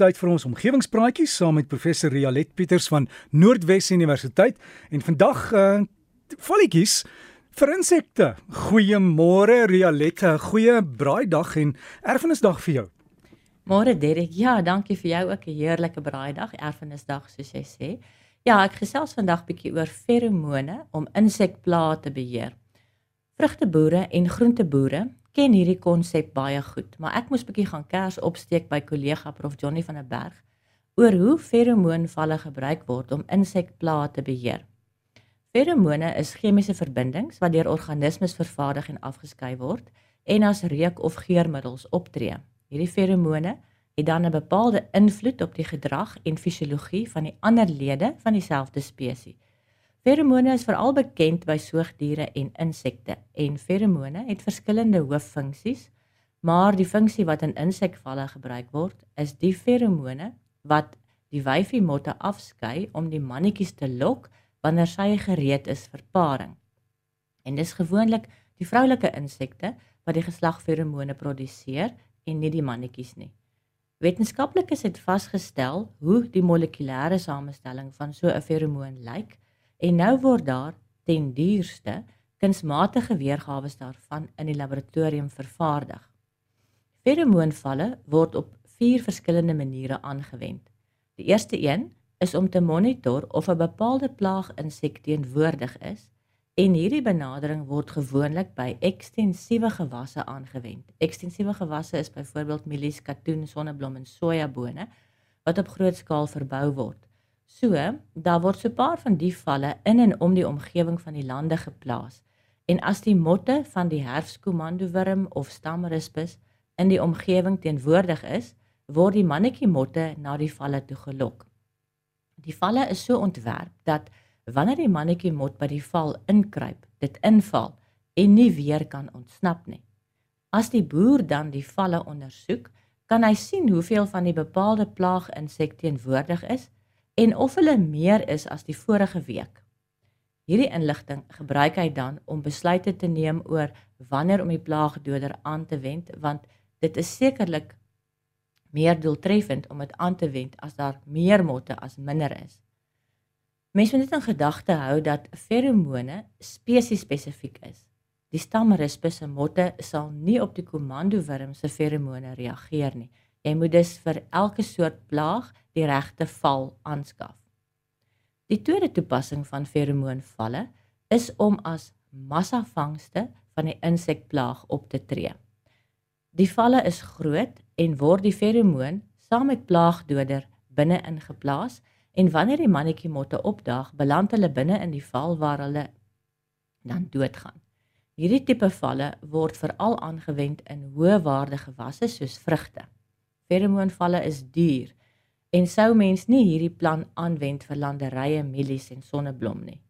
tyd vir ons omgewingspraatjies saam met professor Rialet Pieters van Noordwes Universiteit en vandag uh volletjies vir insekte. Goeiemôre Rialet, goeie braaidag en erfenisdag vir jou. Môre Derek, ja, dankie vir jou ook 'n heerlike braaidag, erfenisdag soos jy sê. Ja, ek gesels vandag bietjie oor feromone om insekplaae te beheer. Vrugteboere en groenteboere ken hierdie konsep baie goed, maar ek moes bietjie gaan kers opsteek by kollega Prof Johnny van der Berg oor hoe feromoonvalle gebruik word om insekplaae te beheer. Feromone is chemiese verbindings wat deur organismes vervaardig en afgeskei word en as reuk of geurmiddels optree. Hierdie feromone het dan 'n bepaalde invloed op die gedrag en fisiologie van die ander lede van dieselfde spesies. Feromone is veral bekend by soogdiere en insekte en feromone het verskillende hooffunksies, maar die funksie wat in insekvalle gebruik word, is die feromone wat die wyfie motte afskei om die mannetjies te lok wanneer sy gereed is vir paring. En dis gewoonlik die vroulike insekte wat die geslagferomone produseer en nie die mannetjies nie. Wetenskaplikes het vasgestel hoe die molekulêre samestelling van so 'n feromoon lyk En nou word daar ten duurste kunsmatige weergawe daarvan in die laboratorium vervaardig. Feromoonvalle word op vier verskillende maniere aangewend. Die eerste een is om te monitor of 'n bepaalde plaag insek teenwoordig is en hierdie benadering word gewoonlik by ekstensiewe gewasse aangewend. Ekstensiewe gewasse is byvoorbeeld mielies, katoen, sonneblom en sojabone wat op groot skaal verbou word. So, daar word so 'n paar van die valle in en om die omgewing van die lande geplaas. En as die motte van die herfskomandowurm of stamrispus in die omgewing teenwoordig is, word die mannetjie motte na die valle toe gelok. Die valle is so ontwerp dat wanneer die mannetjie mot by die val inkruip, dit inval en nie weer kan ontsnap nie. As die boer dan die valle ondersoek, kan hy sien hoeveel van die bepaalde plaag insek teenwoordig is en of hulle meer is as die vorige week. Hierdie inligting gebruik hy dan om besluite te neem oor wanneer om die plaagdoder aan te wend want dit is sekerlik meer doeltreffend om dit aan te wend as daar meer motte as minder is. Mense moet net in gedagte hou dat feromone spesies spesifiek is. Die stamrispus se motte sal nie op die komandowurm se feromone reageer nie. Jy moet dus vir elke soort plaag die regte val aanskaf. Die tweede toepassing van feromoonvalle is om as massavangste van die insekplaag op te tree. Die valle is groot en word die feromoon saam met plaagdoder binne ingeplaas en wanneer die mannetjie motte opdaag, beland hulle binne in die val waar hulle dan doodgaan. Hierdie tipe valle word veral aangewend in hoë waarde gewasse soos vrugte. Feromoonvalle is duur en sou mens nie hierdie plan aanwend vir landerye, mielies en sonneblom nie.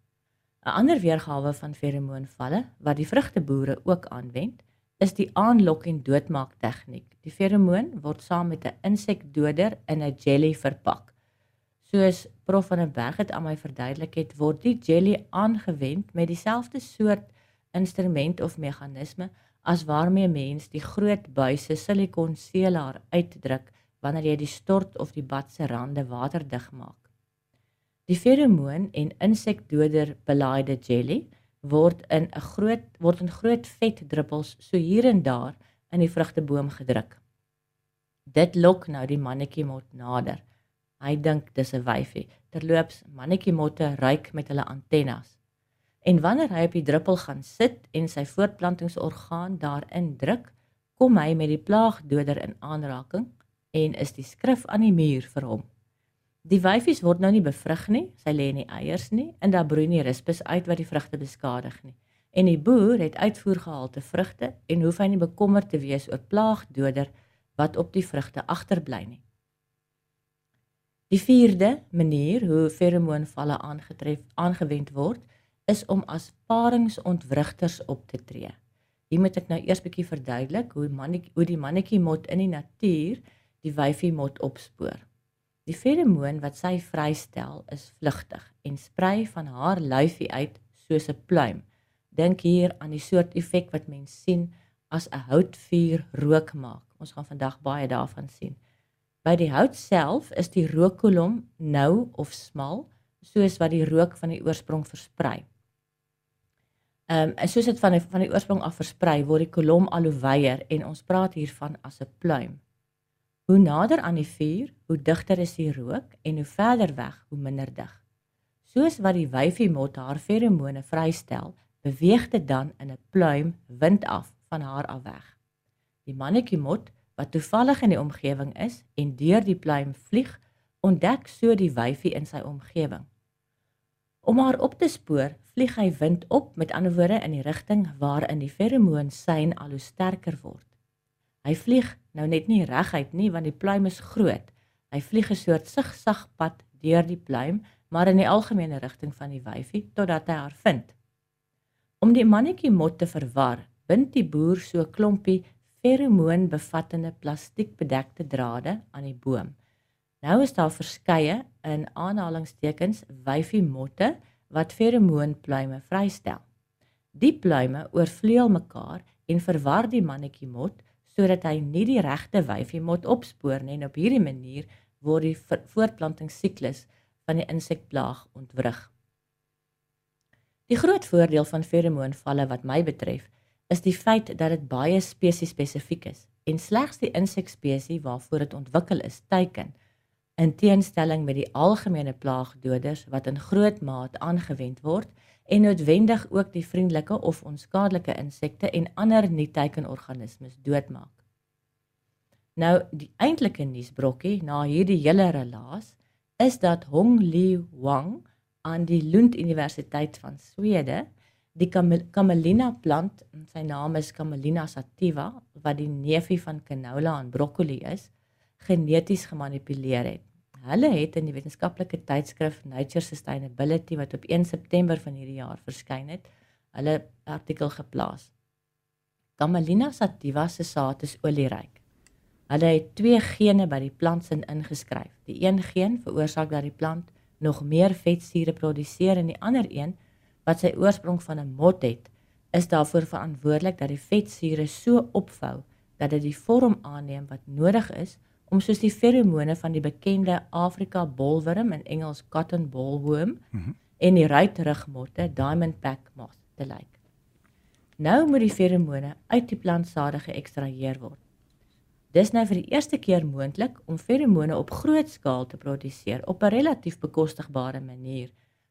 'n Ander weergawe van feromoonvalle wat die vrugteboere ook aanwend, is die aanlok en doodmaak tegniek. Die feromoon word saam met 'n insekdoder in 'n jelly verpak. Soos Prof van der Berg het aan my verduidelik het, word die jelly aangewend met dieselfde soort instrument of meganisme as waarmee mens die groot buise silikon seelaar uitdruk wanneer jy die stort of die bad se rande waterdig maak. Die feromoon en insekdoder belaaide jelly word in 'n groot word in groot vetdruppels so hier en daar in die vrugteboom gedruk. Dit lok nou die mannetjie mot nader. Hy dink dis 'n wyfie. Terloops, mannetjie motte ruik met hulle antennes. En wanneer hy op die druppel gaan sit en sy voortplantingsorgaan daarin druk, kom hy met die plaagdoder in aanraking en is die skrif aan die muur vir hom. Die wyfies word nou nie bevrug nie, sy lê nie eiers nie en daar broei nie rispus uit wat die vrugte beskadig nie. En die boer het uitvoergehalte vrugte en hoef hy nie bekommerd te wees oor plaagdoder wat op die vrugte agterbly nie. Die vierde manier hoe feromoonvalle aangetref aangewend word, is om as paringsontwrigters op te tree. Hier moet ek nou eers bietjie verduidelik hoe mannetjie hoe die mannetjie mot in die natuur die wyfie mot opspoor. Die feromoon wat sy vrystel is vlugtig en sprei van haar lyfie uit soos 'n pluim. Dink hier aan die soort effek wat mens sien as 'n houtvuur rook maak. Ons gaan vandag baie daarvan sien. By die hout self is die rookkolom nou of smal, soos wat die rook van die oorsprong versprei. Ehm um, en soos dit van die, van die oorsprong af versprei, word die kolom al hoe wyer en ons praat hiervan as 'n pluim. Hoe nader aan die vuur, hoe digter is die rook en hoe verder weg, hoe minder dig. Soos wat die wyfie mot haar feromone vrystel, beweeg dit dan in 'n pluim wind af van haar af weg. Die mannetjie mot wat toevallig in die omgewing is en deur die pluim vlieg, ontdek so die wyfie in sy omgewing. Om haar op te spoor, vlieg hy wind op, met ander woorde in die rigting waarin die feromoon sein al hoe sterker word. Hy vlieg nou net nie reguit nie want die pluim is groot. Hy vlieg 'n soort sigsag pad deur die pluim, maar in die algemene rigting van die wyfie totdat hy haar vind. Om die mannetjie mot te verwar, bind die boer so 'n klompie feromoon bevattende plastiekbedekte drade aan die boom. Nou is daar verskeie in aanhalingstekens wyfie motte wat feromoonpluime vrystel. Die pluime oorvleuel mekaar en verwar die mannetjie mot sodat hy nie die regte wyfie mot opspoor nie en op hierdie manier word die voortplantingssiklus van die insekplaag ontwrig. Die groot voordeel van feromoonvalle wat my betref, is die feit dat dit baie spesiespesifiek is en slegs die insekspesies waarvoor dit ontwikkel is, teiken in teenstelling met die algemene plaagdoders wat in groot maat aangewend word en noodwendig ook die vriendelike of onskadelike insekte en ander nie-teikenorganismes doodmaak. Nou die eintlike nuusbrokkie na hierdie hele relaas is dat Hong Li Wang aan die Lund Universiteit van Swede die Camelina plant, sy naam is Camelina sativa, wat die neefie van canola en broccoli is, geneties gemanipuleer het. Hulle het in die wetenskaplike tydskrif Nature Sustainability wat op 1 September van hierdie jaar verskyn het, hulle artikel geplaas. Camelina sativa se saad is olieryk. Hulle het twee gene by die plantsin ingeskryf. Die een geen veroorsaak dat die plant nog meer vetsure produseer en die ander een wat sy oorsprong van 'n mot het, is daarvoor verantwoordelik dat die vetsure so opvou dat dit die vorm aanneem wat nodig is om soos die feromone van die bekende Afrika bolwurm in Engels cotton bollworm mm -hmm. en die ruitrugmotte diamond pack moth te lyk. Nou moet die feromone uit die plantsade geëkstraheer word. Dis nou vir die eerste keer moontlik om feromone op groot skaal te produseer op 'n relatief bekostigbare manier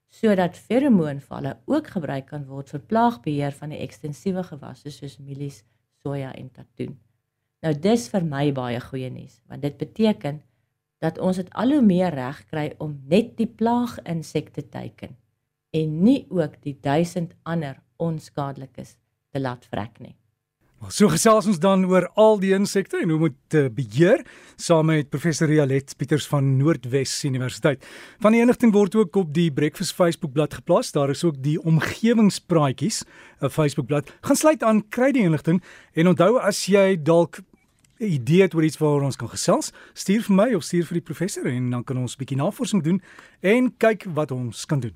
sodat feromoonvalle ook gebruik kan word vir plaagbeheer van die ekstensiewe gewasse soos mielies, soja en katoen. Nou dis vir my baie goeie nuus, want dit beteken dat ons dit al hoe meer reg kry om net die plaaginsekte teiken en nie ook die duisend ander onskadelikes te laat vrek nie. Maar so gesels ons dan oor al die insekte en hoe moet uh, beheer saam met professor Rialet Pieters van Noordwes Universiteit. Van die inligting word ook op die Breakfast Facebook bladsy geplaas. Daar is ook die omgewingspraatjies 'n Facebook bladsy. Gaan sluit aan kry die inligting en onthou as jy dalk idee het oor iets waaroor ons kan gesels, stuur vir my of stuur vir die professor en dan kan ons 'n bietjie navorsing doen en kyk wat ons kan doen.